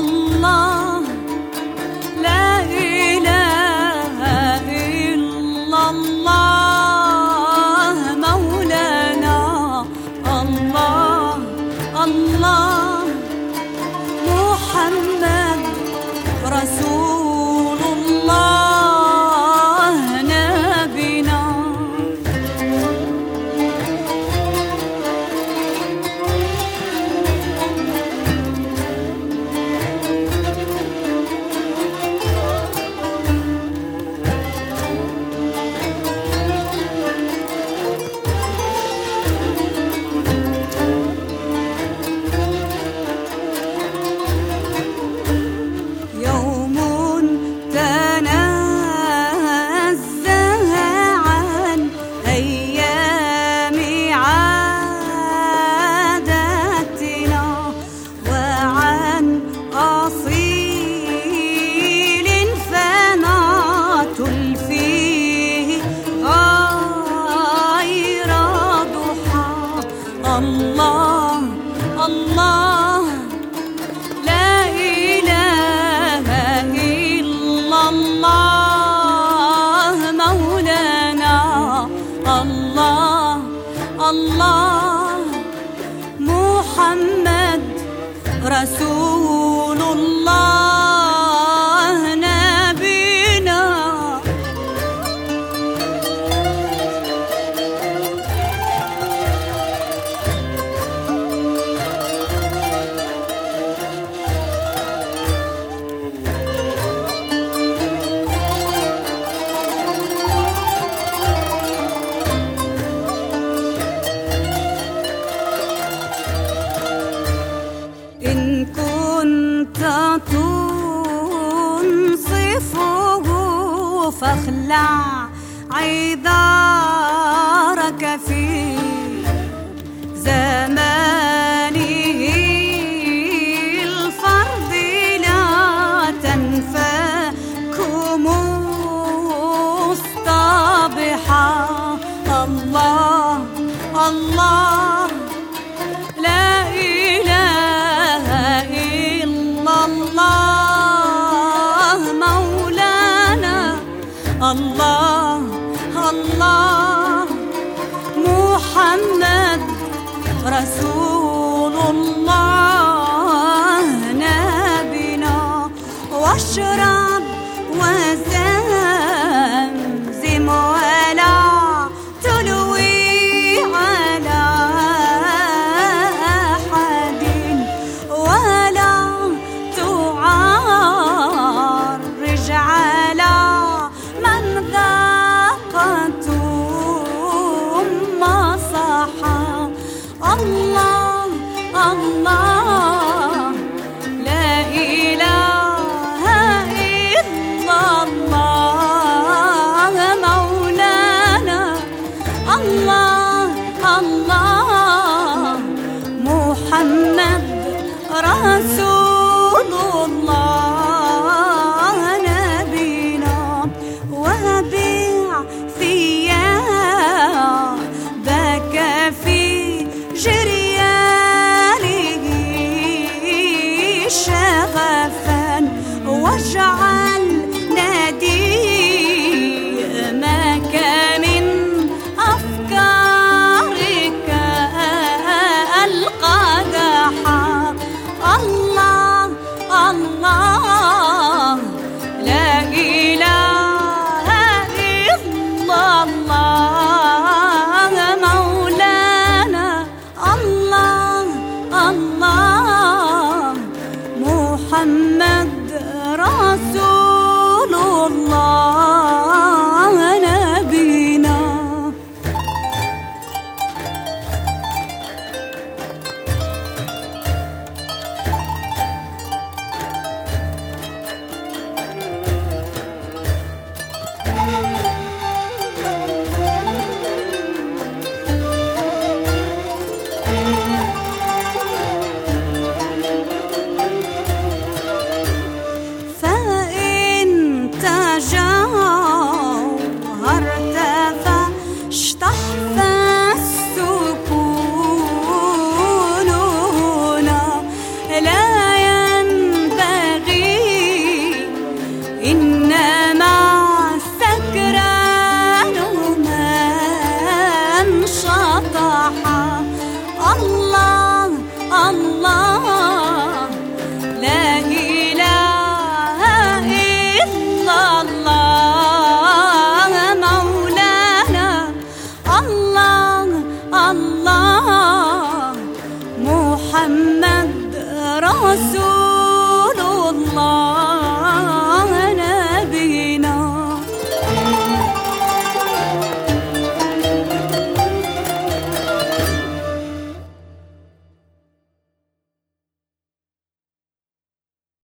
الله لا رسول الله. عذارك في زمانه الفرد لا تنفك مصطبحا الله الله لا إله إلا الله مولانا. الله. واشرب وزمزم ولا تلوي على أحد ولا تعرج على من ذاقت مصحا الله الله. Allah Allah. Muhammed Resulullah. محمد رسول الله.